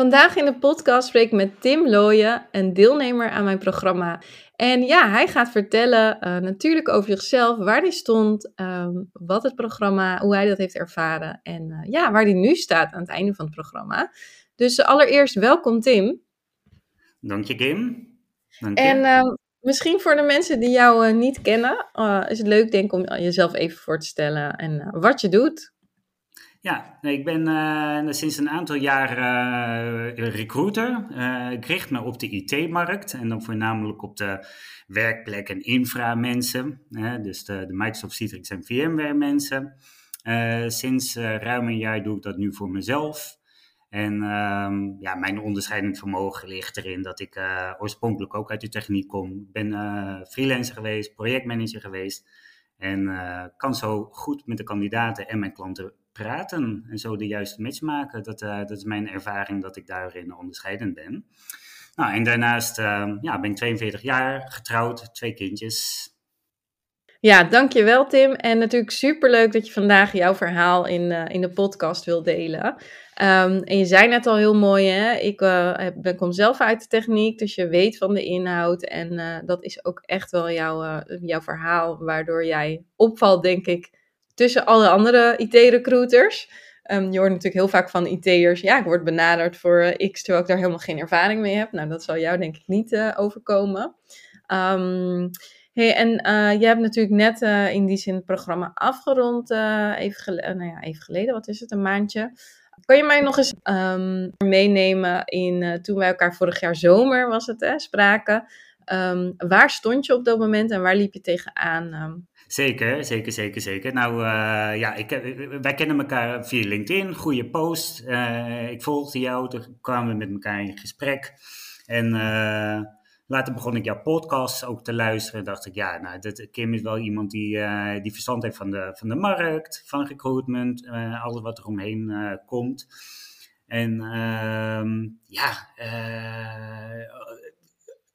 Vandaag in de podcast spreek ik met Tim Looyen, een deelnemer aan mijn programma. En ja, hij gaat vertellen uh, natuurlijk over zichzelf, waar hij stond, um, wat het programma, hoe hij dat heeft ervaren en uh, ja, waar hij nu staat aan het einde van het programma. Dus uh, allereerst welkom Tim. Dank je Kim. Dank je. En ehm, misschien voor de mensen die jou niet kennen, is het leuk denk ik om jezelf even voor te stellen en wat je doet. Ja, ik ben uh, sinds een aantal jaar uh, recruiter. Uh, ik richt me op de IT-markt en dan voornamelijk op de werkplek- en infra-mensen. dus de, de, Microsoft Citrix en VMware-mensen. sinds ruim een jaar doe ik dat nu voor mezelf. En ehm, ja, mijn onderscheidend vermogen ligt erin dat ik oorspronkelijk ook uit de techniek kom. Ik ben freelancer geweest, projectmanager geweest. En kan zo goed met de kandidaten en mijn klanten praten en zo de juiste match maken. Dat, uh, dat is mijn ervaring dat ik daarin onderscheidend ben. Nou, en daarnaast uh, ja, ben ik 42 jaar, getrouwd, twee kindjes. Ja, dankjewel Tim. En natuurlijk superleuk dat je vandaag jouw verhaal in, uh, in de podcast wil delen. Um, en je zei net al heel mooi, hè? ik ben, kom zelf uit de techniek, dus je weet van de inhoud. En dat is ook echt wel jouw, jouw verhaal, waardoor jij opvalt, denk ik, tussen alle andere IT-recruiters. Um, je hoort natuurlijk heel vaak van IT'ers, ja, ik word benaderd voor uh, X, terwijl ik daar helemaal geen ervaring mee heb. Nou, dat zal jou denk ik niet uh, overkomen. Um, hey, en uh, je hebt natuurlijk net in die zin het programma afgerond, even, nou ja, even geleden, wat is het, een maandje. Kan je mij nog eens um, meenemen in, toen wij elkaar vorig jaar zomer, was het, hè, spraken. waar stond je op dat moment en waar liep je tegenaan? Zeker, zeker, zeker, zeker. Nou uh, ja, ik, wij kennen elkaar via LinkedIn, goede post. Uh, ik volgde jou, toen kwamen we met elkaar in gesprek. En uh, later begon ik jouw podcast ook te luisteren. dacht ik, ja, nou, Kim is wel iemand die, die verstand heeft van de, van de markt, van recruitment, alles wat er omheen komt. En ehm, ja,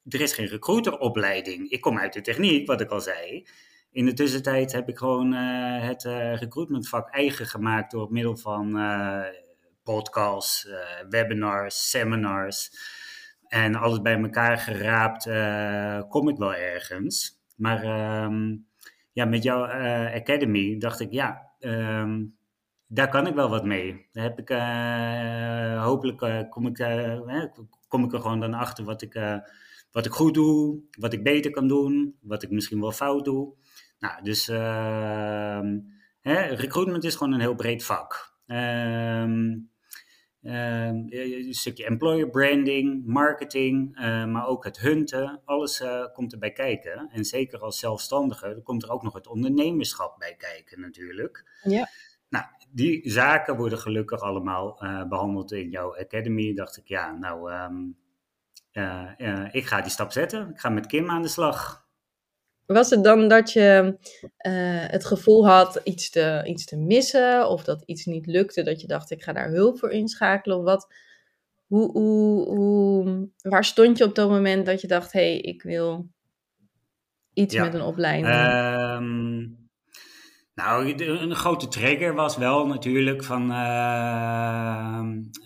er is geen recruiteropleiding. Ik kom uit de techniek, wat ik al zei. In de tussentijd heb ik gewoon uh, het uh, recruitmentvak eigen gemaakt door middel van uh, podcasts, webinars, seminars. En alles bij elkaar geraapt, kom ik wel ergens. Maar um, ja, met jouw Academy dacht ik, ja, um, daar kan ik wel wat mee. Daar heb ik, hopelijk kom, ik, kom ik er gewoon dan achter wat ik, wat ik goed doe, wat ik beter kan doen, wat ik misschien wel fout doe. Nou, dus uh, hè, recruitment is gewoon een heel breed vak. Um, uh, een stukje employer branding, marketing, uh, maar ook het hunten, alles uh, komt erbij kijken. En zeker als zelfstandige, komt er ook nog het ondernemerschap bij kijken natuurlijk. Ja. Nou, die zaken worden gelukkig allemaal uh, behandeld in jouw academy. Dacht ik, ja, nou, um, ik ga die stap zetten. Ik ga met Kim aan de slag. Was het dan dat je uh, het gevoel had iets te, iets te missen of dat iets niet lukte, dat je dacht ik ga daar hulp voor inschakelen? Of wat, hoe, hoe, hoe, waar stond je op dat moment dat je dacht hé, hey, ik wil iets ja. met een opleiding? Um, nou, een grote trigger was wel natuurlijk van uh,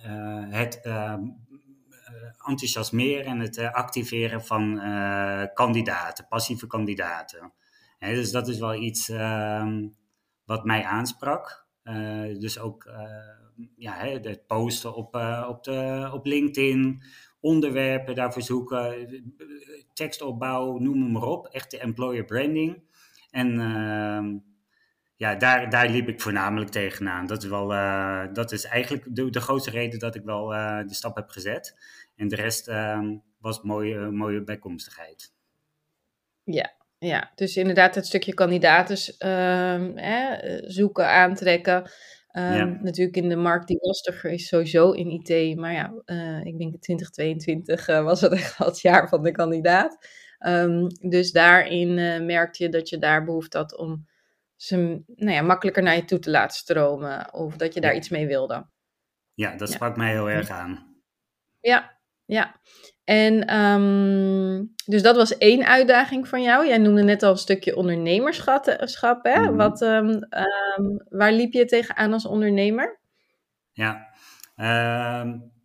uh, het enthousiasmeren en het uh, activeren van uh, kandidaten, passieve kandidaten. Dus dat is wel iets uh, wat mij aansprak. Uh, dus ook ja, het posten op, op, de, op LinkedIn, onderwerpen daarvoor zoeken, tekstopbouw, noem maar op. Echt de employer branding. En ehm, ja, daar, daar liep ik voornamelijk tegenaan. Dat is, wel, dat is eigenlijk de, de grootste reden dat ik wel de stap heb gezet. En de rest uh, was mooie, mooie bijkomstigheid. Ja, ja, dus inderdaad het stukje kandidaten uh, zoeken, aantrekken. Ehm, natuurlijk in de markt die lastiger is, sowieso in IT. Maar ja, ik denk 2022 uh, was het echt het jaar van de kandidaat. Um, dus daarin merkte je dat je daar behoefte had om ze nou ja, makkelijker naar je toe te laten stromen. Of dat je daar iets mee wilde. Ja, dat sprak mij heel erg aan. Ja, ja. En um, dus dat was één uitdaging van jou. Jij noemde net al een stukje ondernemerschap. Hè? Mm Wat, um, um, waar liep je tegenaan als ondernemer? Ja,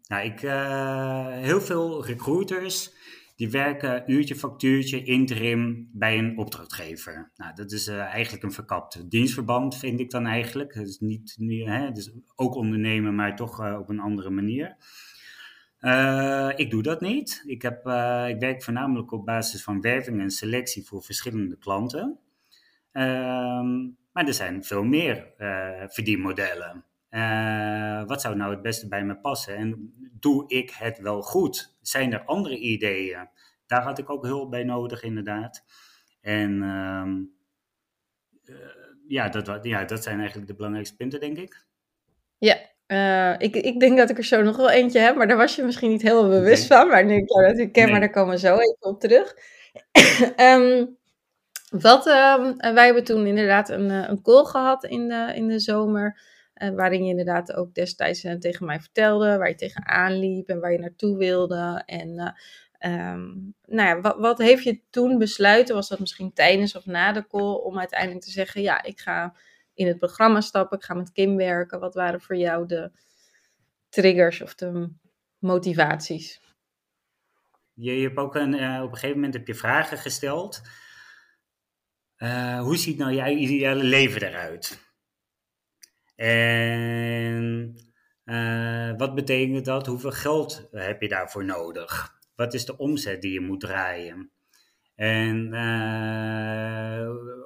nou, ik, uh, heel veel recruiters die werken uurtje, factuurtje, interim bij een opdrachtgever. Nou, dat is uh, eigenlijk een verkapt dienstverband, vind ik dan eigenlijk. Het is niet, niet hè, dus ook ondernemen, maar toch uh, op een andere manier. Uh, ik doe dat niet. Ik, heb, ik werk voornamelijk op basis van werving en selectie voor verschillende klanten. Uh, maar er zijn veel meer uh, verdienmodellen. wat zou nou het beste bij me passen? En doe ik het wel goed? Zijn er andere ideeën? Daar had ik ook hulp bij nodig, inderdaad. En ehm, ja, dat, ja, dat zijn eigenlijk de belangrijkste punten, denk ik. Ja, uh, ik, ik denk dat ik er zo nog wel eentje heb, maar daar was je misschien niet helemaal bewust van. Maar nu ik jou natuurlijk ken, nee. maar daar komen we zo even op terug. um, wat, uh, wij hebben toen inderdaad een, een call gehad in de, in de zomer. Uh, waarin je inderdaad ook destijds tegen mij vertelde waar je tegenaan liep en waar je naartoe wilde. En um, nou ja, wat, wat heeft je toen besluiten? Was dat misschien tijdens of na de call om uiteindelijk te zeggen: ja, ik ga in het programma stappen, ik ga met Kim werken. Wat waren voor jou de triggers of de motivaties? Je, hebt ook een, op een gegeven moment heb je vragen gesteld. Hoe ziet nou jouw ideale leven eruit? En uh, wat betekent dat? Hoeveel geld heb je daarvoor nodig? Wat is de omzet die je moet draaien? En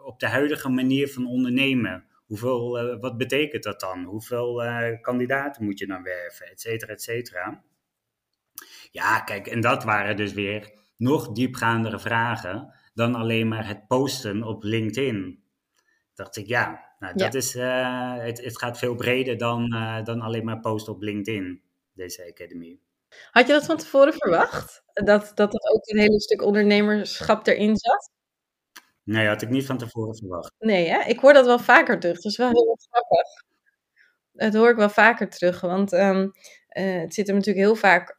op de huidige manier van ondernemen, Hoeveel, uh, wat betekent dat dan? Hoeveel kandidaten moet je dan werven, et cetera, et cetera. Ja, kijk, en dat waren dus weer nog diepgaandere vragen dan alleen maar het posten op LinkedIn. Dacht ik, ja, nou, dat ja. is, uh, het, het gaat veel breder dan, dan alleen maar posten op LinkedIn, deze academy. Had je dat van tevoren verwacht? Dat, dat er ook een hele stuk ondernemerschap erin zat? Nee, had ik niet van tevoren verwacht. Nee, hè? ik hoor dat wel vaker terug. Dat is wel heel grappig. Dat hoor ik wel vaker terug, want um, uh, het zit er natuurlijk heel vaak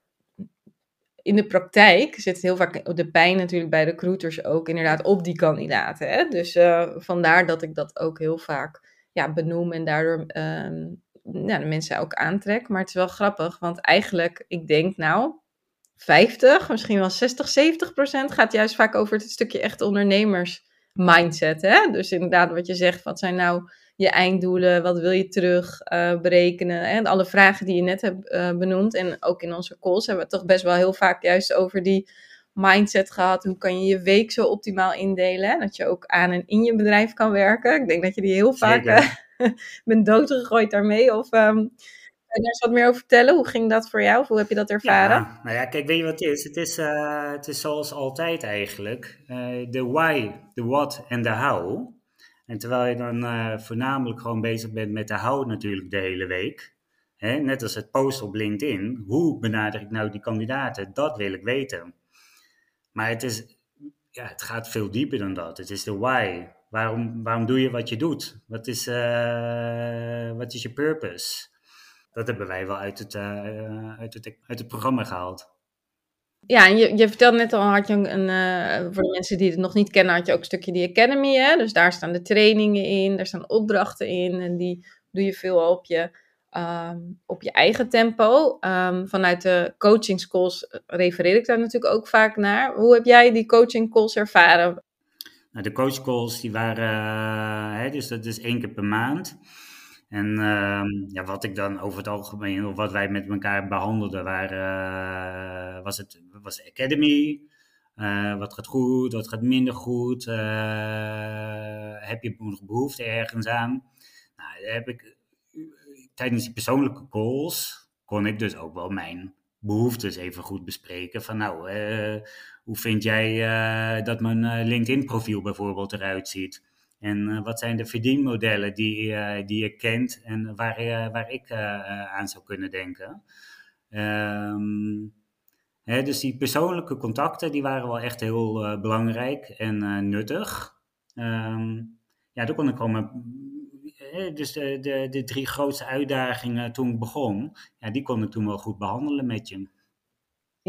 in de praktijk. Zit heel vaak de pijn natuurlijk bij recruiters ook inderdaad op die kandidaten. Hè? Dus uh, vandaar dat ik dat ook heel vaak ja, benoem en daardoor um, ja, de mensen ook aantrek. Maar het is wel grappig, want eigenlijk, ik denk nou, 50, misschien wel 60, 70 procent gaat juist vaak over het stukje echt ondernemers mindset. Hè? Dus inderdaad, wat je zegt, wat zijn nou je einddoelen? Wat wil je terug uh, berekenen? En alle vragen die je net hebt uh, benoemd. En ook in onze calls hebben we het toch best wel heel vaak juist over die mindset gehad. Hoe kan je je week zo optimaal indelen? Hè? Dat je ook aan en in je bedrijf kan werken. Ik denk dat je die heel vaak uh, bent doodgegooid daarmee. Of um, Kan je daar eens wat meer over vertellen? Hoe ging dat voor jou? Of hoe heb je dat ervaren? Ja, nou ja, kijk, weet je wat het is? Het is, uh, het is zoals altijd eigenlijk. De uh, why, de what en de how. En terwijl je dan uh, voornamelijk gewoon bezig bent met de how natuurlijk de hele week. Hè? Net als het post op LinkedIn. Hoe benader ik nou die kandidaten? Dat wil ik weten. Maar het, is, ja, het gaat veel dieper dan dat. Het is de why. Waarom, waarom doe je wat je doet? Wat is, wat is je purpose? Dat hebben wij wel uit het, uh, uit het, uit het programma gehaald. Ja, en je, je vertelde net al, had je een, uh, voor de mensen die het nog niet kennen, had je ook een stukje die Academy. Hè? Dus daar staan de trainingen in, daar staan opdrachten in. En die doe je veel op je, um, op je eigen tempo. Um, vanuit de coaching schools refereer ik daar natuurlijk ook vaak naar. Hoe heb jij die coaching calls ervaren? Nou, de coach calls die waren, uh, hè, dus dat is één keer per maand. En uh, ja, wat ik dan over het algemeen, of wat wij met elkaar behandelden, uh, was, het, was de Academy. Uh, wat gaat goed, wat gaat minder goed? Uh, heb je nog behoefte ergens aan? Nou, heb ik, tijdens die persoonlijke calls kon ik dus ook wel mijn behoeftes even goed bespreken. Van nou, hoe vind jij dat mijn LinkedIn profiel bijvoorbeeld eruit ziet? En wat zijn de verdienmodellen die, die je kent en waar, waar ik aan zou kunnen denken. Um, dus die persoonlijke contacten die waren wel echt heel belangrijk en nuttig. Um, ja, daar kon ik gewoon dus de, de, de drie grootste uitdagingen toen ik begon, ja, die kon ik toen wel goed behandelen met je.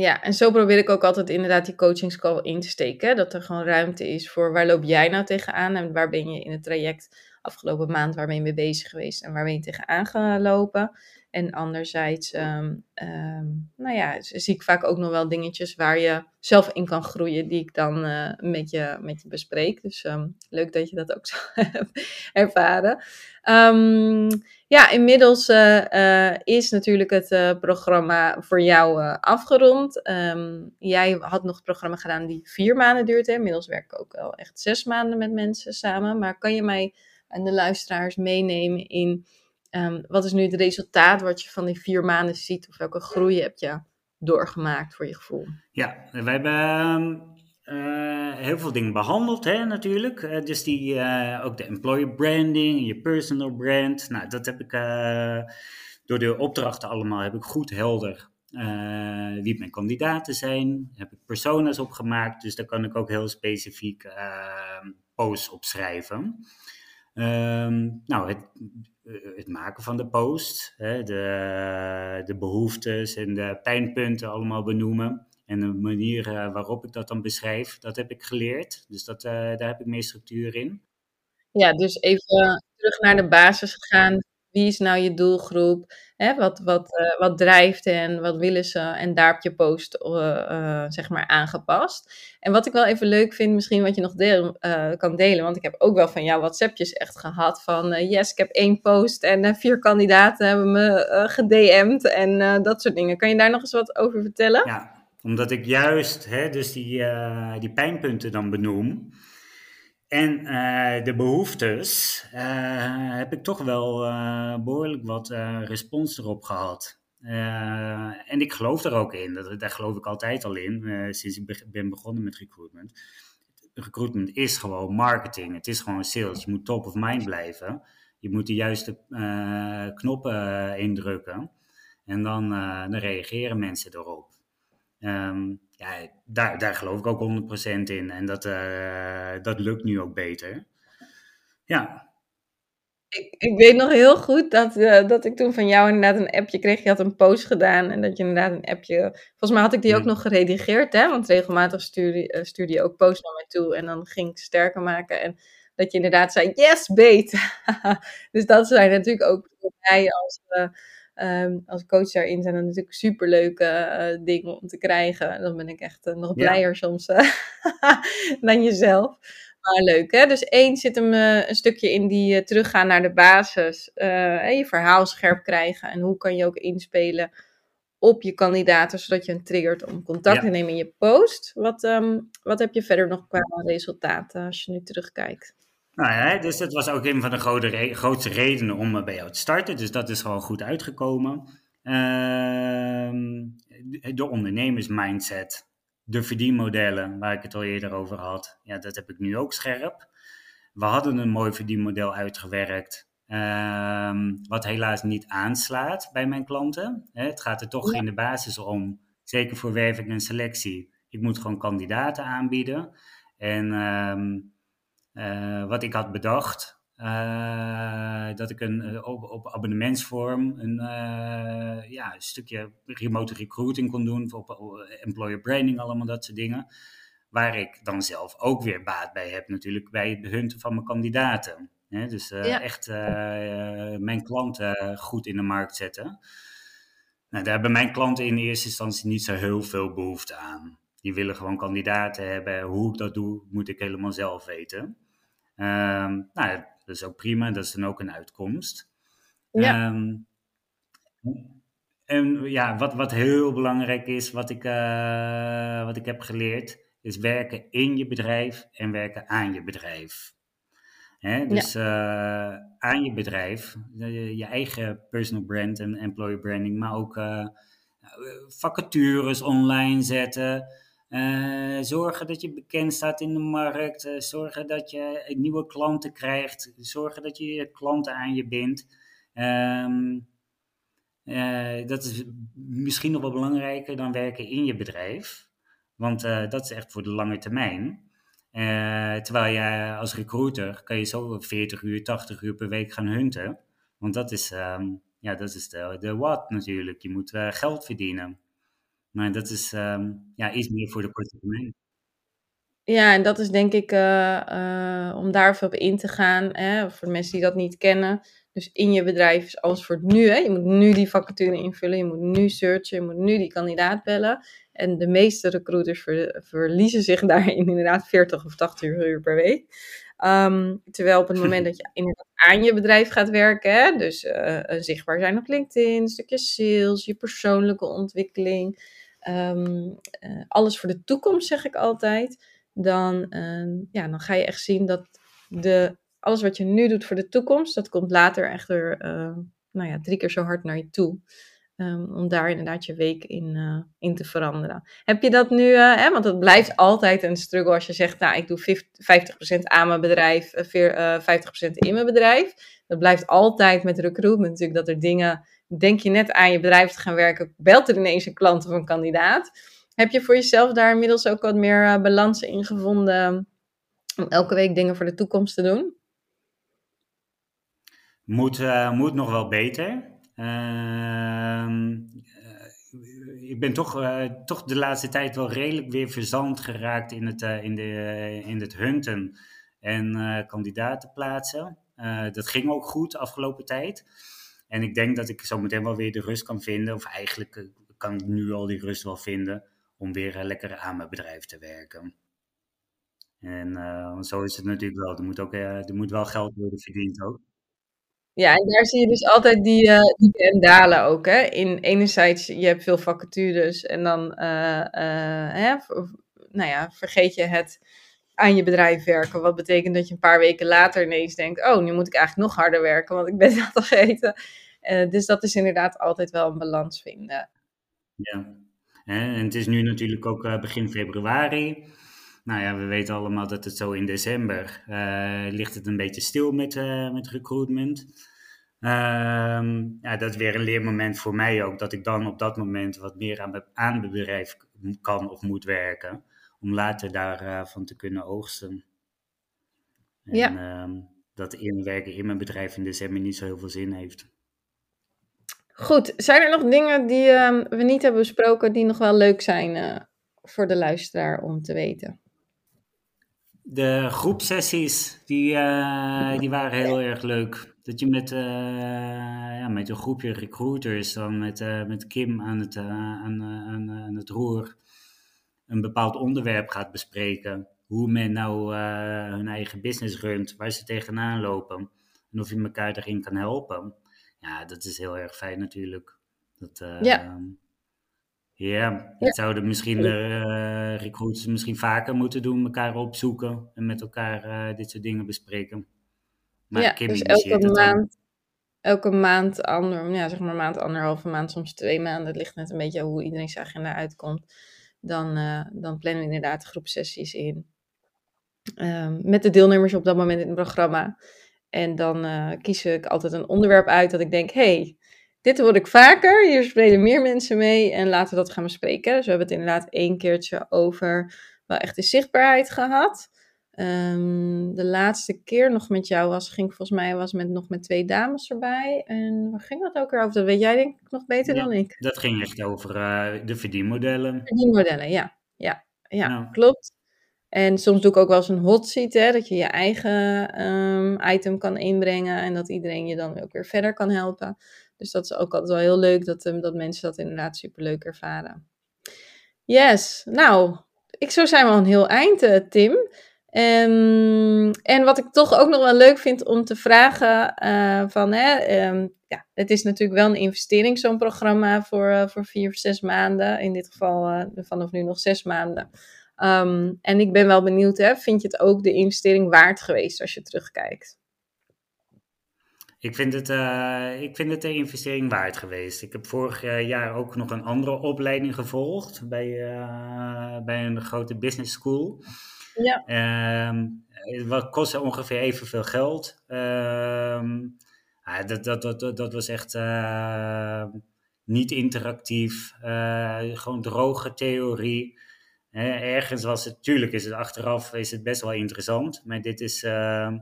Ja, en zo probeer ik ook altijd inderdaad die coachingscall in te steken. Dat er gewoon ruimte is voor waar loop jij nou tegenaan en waar ben je in het traject afgelopen maand, waar ben je mee bezig geweest en waar ben je tegenaan gelopen. En anderzijds, um, um, nou ja, zie ik vaak ook nog wel dingetjes waar je zelf in kan groeien, die ik dan uh, met, je, met je bespreek. Dus um, leuk dat je dat ook zo hebt ervaren. ja, inmiddels uh, uh, is natuurlijk het programma voor jou afgerond. jij had nog het programma gedaan die vier maanden duurt. Hè? Inmiddels werk ik ook wel echt zes maanden met mensen samen. Maar kan je mij en de luisteraars meenemen in Um, wat is nu het resultaat wat je van die vier maanden ziet? Of welke groei heb je doorgemaakt voor je gevoel? Ja, wij hebben uh, heel veel dingen behandeld hè, natuurlijk. Uh, dus die, uh, ook de employer branding, je personal brand. Nou, dat heb ik door de opdrachten allemaal heb ik goed helder wie mijn kandidaten zijn. Heb ik persona's opgemaakt, dus daar kan ik ook heel specifiek posts opschrijven. Um, nou, het, eh, het maken van de post, hè, de, de behoeftes en de pijnpunten allemaal benoemen. En de manier eh, waarop ik dat dan beschrijf, dat heb ik geleerd. Dus dat, uh, daar heb ik meer structuur in. Ja, dus even terug naar de basis gegaan wie is nou je doelgroep? Hè? Wat, wat, uh, wat drijft hen? Wat willen ze? En daar heb je post uh, uh, zeg maar aangepast. En wat ik wel even leuk vind, misschien wat je nog deel, kan delen. Want ik heb ook wel van jou WhatsAppjes echt gehad. Van yes, ik heb één post en vier kandidaten hebben me gedM'd. En dat soort dingen. Kan je daar nog eens wat over vertellen? Ja, omdat ik juist hè, dus die, die pijnpunten dan benoem. En uh, de behoeftes uh, heb ik toch wel uh, behoorlijk wat respons erop gehad. en ik geloof er ook in, dat, daar geloof ik altijd al in, sinds ik ben begonnen met recruitment. Recruitment is gewoon marketing, het is gewoon sales. Je moet top of mind blijven. Je moet de juiste knoppen indrukken en dan, dan reageren mensen erop. Um, ja, daar, daar geloof ik ook 100% in. En dat, uh, dat lukt nu ook beter. Ja. Ik, ik weet nog heel goed dat, uh, dat ik toen van jou inderdaad een appje kreeg. Je had een post gedaan en dat je inderdaad een appje... Volgens mij had ik die ook nog geredigeerd, hè? Want regelmatig stuurde, uh, stuurde je ook post naar mij toe. En dan ging ik sterker maken. En dat je inderdaad zei, yes, beet. dus dat zijn natuurlijk ook voor mij als... Ehm, als coach daarin zijn dat natuurlijk superleuke uh, dingen om te krijgen. Dan ben ik echt uh, nog blijer soms uh, dan jezelf. Maar leuk, hè? Dus één zit hem een stukje in die teruggaan naar de basis. je verhaal scherp krijgen. En hoe kan je ook inspelen op je kandidaten, zodat je een triggert om contact te nemen in je post. Wat, um, wat heb je verder nog qua resultaten als je nu terugkijkt? Nou ja, dus dat was ook een van de grote grootste redenen om eh, bij jou te starten. Dus dat is gewoon goed uitgekomen. Uh, de ondernemersmindset, de verdienmodellen, waar ik het al eerder over had. Ja, dat heb ik nu ook scherp. We hadden een mooi verdienmodel uitgewerkt. Uh, wat helaas niet aanslaat bij mijn klanten. Het gaat er toch in de basis om, zeker voor werving en selectie. Ik moet gewoon kandidaten aanbieden. En ehm, uh, wat ik had bedacht, uh, dat ik een, uh, op, op, abonnementsvorm een, ja, een stukje remote recruiting kon doen, op, employer branding, allemaal dat soort dingen. Waar ik dan zelf ook weer baat bij heb, natuurlijk bij het behunten van mijn kandidaten. Dus ja. echt mijn klanten goed in de markt zetten. Nou, daar hebben mijn klanten in eerste instantie niet zo heel veel behoefte aan. Die willen gewoon kandidaten hebben. Hoe ik dat doe, moet ik helemaal zelf weten. Um, nou, dat is ook prima, dat is dan ook een uitkomst. Ja. Um, en ja, wat, wat heel belangrijk is, wat ik, uh, wat ik heb geleerd, is werken in je bedrijf en werken aan je bedrijf. Hè? Dus ja. uh, aan je bedrijf, je, je, eigen personal brand en employer branding, maar ook uh, vacatures online zetten. Zorgen dat je bekend staat in de markt. zorgen dat je nieuwe klanten krijgt. Zorgen dat je je klanten aan je bindt. Ehm, dat is misschien nog wel belangrijker dan werken in je bedrijf. Want dat is echt voor de lange termijn. terwijl je als recruiter kan je zo 40 uur, 80 uur per week gaan hunten. Want dat is, ehm, ja, dat is de, de wat natuurlijk. Je moet geld verdienen. Maar dat is um, ja, iets meer voor de korte termijn. Ja, en dat is denk ik uh, uh, om daar even op in te gaan. Hè, voor de mensen die dat niet kennen. Dus in je bedrijf is alles voor het nu. Hè. Je moet nu die vacature invullen. Je moet nu searchen. Je moet nu die kandidaat bellen. En de meeste recruiters ver, verliezen zich daarin inderdaad 40 of 80 uur per week. Um, terwijl op het moment dat je inderdaad aan je bedrijf gaat werken, hè, dus uh, zichtbaar zijn op LinkedIn, een stukje sales, je persoonlijke ontwikkeling, um, uh, alles voor de toekomst zeg ik altijd, dan, uh, ja, dan ga je echt zien dat de, alles wat je nu doet voor de toekomst, dat komt later echter nou ja, drie keer zo hard naar je toe. Um, om daar inderdaad je week in, uh, in te veranderen. Heb je dat nu, uh, hè, want het blijft altijd een struggle als je zegt, nou ik doe 50% aan mijn bedrijf, uh, 50% in mijn bedrijf. Dat blijft altijd met recruitment natuurlijk, dat er dingen, denk je net aan je bedrijf te gaan werken, belt er ineens een klant of een kandidaat. Heb je voor jezelf daar inmiddels ook wat meer uh, balans in gevonden om elke week dingen voor de toekomst te doen? Moet, moet nog wel beter. Ehm, eh, ik ben toch, toch de laatste tijd wel redelijk weer verzand geraakt in het, in de, in het hunten en kandidaten plaatsen. dat ging ook goed de afgelopen tijd. En ik denk dat ik zo meteen wel weer de rust kan vinden, of eigenlijk kan ik nu al die rust wel vinden, om weer lekker aan mijn bedrijf te werken. En zo is het natuurlijk wel. Er moet, ook, er moet wel geld worden verdiend ook. Ja, en daar zie je dus altijd die, uh, die en dalen ook. Hè? In enerzijds, je hebt veel vacatures en dan hè, nou ja, vergeet je het aan je bedrijf werken. Wat betekent dat je een paar weken later ineens denkt, oh, nu moet ik eigenlijk nog harder werken, want ik ben dat vergeten. dus dat is inderdaad altijd wel een balans vinden. Ja, en het is nu natuurlijk ook begin februari. Nou ja, we weten allemaal dat het zo in december uh, ligt het een beetje stil met, uh, met recruitment. Um, ja, dat is weer een leermoment voor mij ook, dat ik dan op dat moment wat meer aan, aan bedrijf kan of moet werken, om later daarvan uh, te kunnen oogsten. En, ja. Um, dat inwerken in mijn bedrijf in december niet zo heel veel zin heeft. Goed, zijn er nog dingen die uh, we niet hebben besproken die nog wel leuk zijn uh, voor de luisteraar om te weten? De groepsessies, die, uh, die waren heel erg leuk. Dat je met, uh, ja, met een groepje recruiters, dan met, uh, met Kim aan het, aan, aan, aan het roer, een bepaald onderwerp gaat bespreken. Hoe men nou hun eigen business runt, waar ze tegenaan lopen. En of je elkaar erin kan helpen. Ja, dat is heel erg fijn natuurlijk. Dat, ja. Ehm, ja, dat zouden misschien de uh, recruiters misschien vaker moeten doen, elkaar opzoeken en met elkaar dit soort dingen bespreken. Maar ja, Kim dus elke maand, elke maand, ander, ja, zeg maar maand, anderhalve maand, soms twee maanden. Het ligt net een beetje hoe iedereen zijn agenda uitkomt. Dan, uh, dan plannen we inderdaad groepsessies in. Um, met de deelnemers op dat moment in het programma. En dan uh, kies ik altijd een onderwerp uit dat ik denk, hey, dit word ik vaker. Hier spelen meer mensen mee en laten we dat gaan bespreken. Dus we hebben het inderdaad één keertje over wel echt de zichtbaarheid gehad. Um, de laatste keer nog met jou was, ging volgens mij was met, nog met twee dames erbij. En waar ging dat ook weer over? Dat weet jij denk ik nog beter dan ik. Dat ging echt over uh, de verdienmodellen. Verdienmodellen, ja. Ja, ja, klopt. En soms doe ik ook wel eens een hot seat, hè, dat je je eigen um, item kan inbrengen en dat iedereen je dan ook weer verder kan helpen. Dus dat is ook altijd wel heel leuk dat, um, dat mensen dat inderdaad super leuk ervaren. Yes, nou, ik zo zijn we al een heel eind, uh, Tim. Um, en wat ik toch ook nog wel leuk vind om te vragen uh, van, hè, um, ja, het is natuurlijk wel een investering, zo'n programma voor, uh, voor vier of zes maanden. In dit geval uh, vanaf nu nog zes maanden. Um, en ik ben wel benieuwd, hè, vind je het ook de investering waard geweest als je terugkijkt? Ik vind, het, ik vind het een investering waard geweest. Ik heb vorig jaar ook nog een andere opleiding gevolgd bij, bij een grote business school. Ja. Um, wat kostte ongeveer evenveel geld. Ah, dat, dat, dat, dat, was echt uh, niet interactief. gewoon droge theorie. ergens was het, tuurlijk is het achteraf is het best wel interessant. Maar dit is ehm,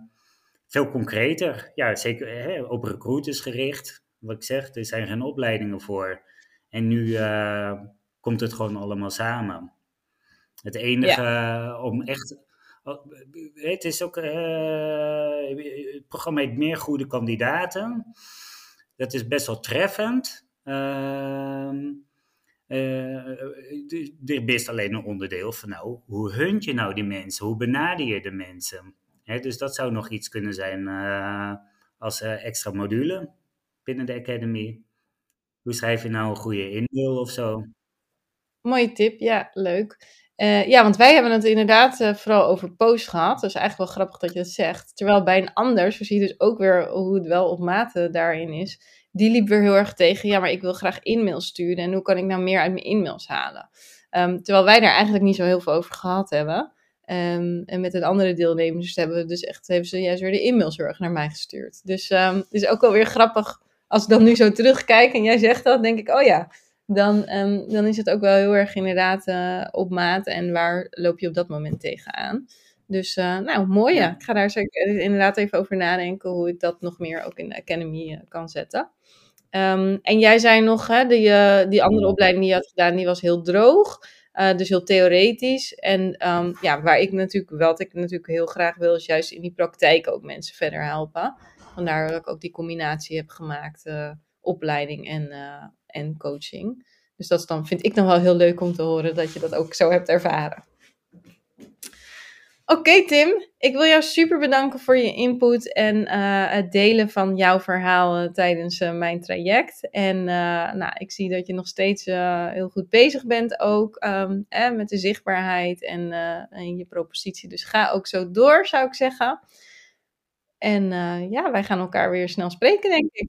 veel concreter. Ja, zeker op recruiters gericht. Wat ik zeg, er zijn geen opleidingen voor. En nu uh, komt het gewoon allemaal samen. Het enige uh, om echt. Het is ook. Uh, het programma heeft meer goede kandidaten. Dat is best wel treffend. Uh, er is alleen een onderdeel van, nou, hoe hunt je nou die mensen? Hoe benader je de mensen? dus dat zou nog iets kunnen zijn uh, als uh, extra module binnen de Academy. Hoe schrijf je nou een goede inmail of zo? Mooie tip, ja, leuk. Uh, ja, want wij hebben het inderdaad vooral over post gehad. Dus eigenlijk wel grappig dat je dat zegt. Terwijl bij een ander, zo zie je dus ook weer hoe het wel op mate daarin is. Die liep weer heel erg tegen, ja, maar ik wil graag e-mails sturen. En hoe kan ik nou meer uit mijn e-mails halen? Um, terwijl wij daar eigenlijk niet zo heel veel over gehad hebben. Um, en met een andere deelnemers hebben we dus echt, hebben ze juist weer de e-mailzorg naar mij gestuurd. Dus um, het is ook wel weer grappig als ik dan nu zo terugkijk en jij zegt dat, denk ik, oh ja, dan, um, dan is het ook wel heel erg inderdaad uh, op maat en waar loop je op dat moment tegenaan. Dus uh, nou, mooi ja. Ik ga daar zeker inderdaad even over nadenken hoe ik dat nog meer ook in de Academy uh, kan zetten. Um, en jij zei nog, hè, die, die andere opleiding die je had gedaan, die was heel droog. Dus heel theoretisch. En um, ja, waar ik natuurlijk, wat ik natuurlijk heel graag wil, is juist in die praktijk ook mensen verder helpen. Vandaar dat ik ook die combinatie heb gemaakt, opleiding en, uh, en coaching. Dus dat is dan, vind ik nog wel heel leuk om te horen dat je dat ook zo hebt ervaren. Oké Tim, ik wil jou super bedanken voor je input en uh, het delen van jouw verhaal uh, tijdens mijn traject. En nou, ik zie dat je nog steeds heel goed bezig bent ook um, eh, met de zichtbaarheid en, en, je propositie. Dus ga ook zo door, zou ik zeggen. En ja, wij gaan elkaar weer snel spreken, denk ik.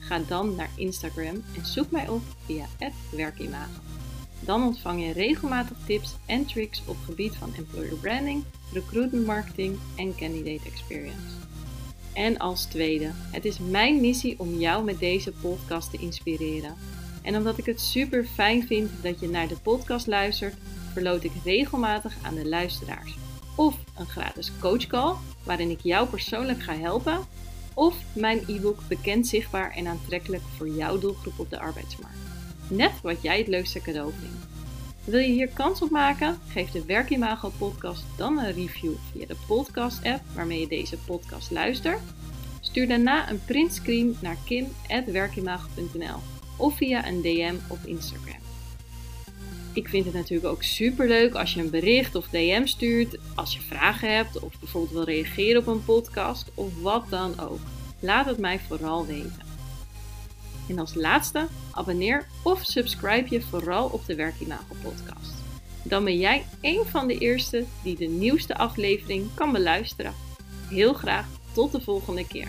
Ga dan naar Instagram en zoek mij op via werkimago. Dan ontvang je regelmatig tips en tricks op gebied van employer branding, recruitment marketing en candidate experience. En als tweede, het is mijn missie om jou met deze podcast te inspireren. En omdat ik het super fijn vind dat je naar de podcast luistert, verloot ik regelmatig aan de luisteraars. Of een gratis coachcall waarin ik jou persoonlijk ga helpen. Of mijn e-book Bekend, Zichtbaar en Aantrekkelijk voor jouw doelgroep op de arbeidsmarkt net wat jij het leukste cadeau vindt. Wil je hier kans op maken? Geef de Werkimago podcast dan een review via de podcast app waarmee je deze podcast luistert. Stuur daarna een printscreen naar kim.werkimago.nl of via een DM op Instagram. Ik vind het natuurlijk ook super leuk als je een bericht of DM stuurt, als je vragen hebt of bijvoorbeeld wil reageren op een podcast of wat dan ook. Laat het mij vooral weten. En als laatste, abonneer of subscribe je vooral op de Werkimago podcast. Dan ben jij een van de eerste die de nieuwste aflevering kan beluisteren. Heel graag tot de volgende keer.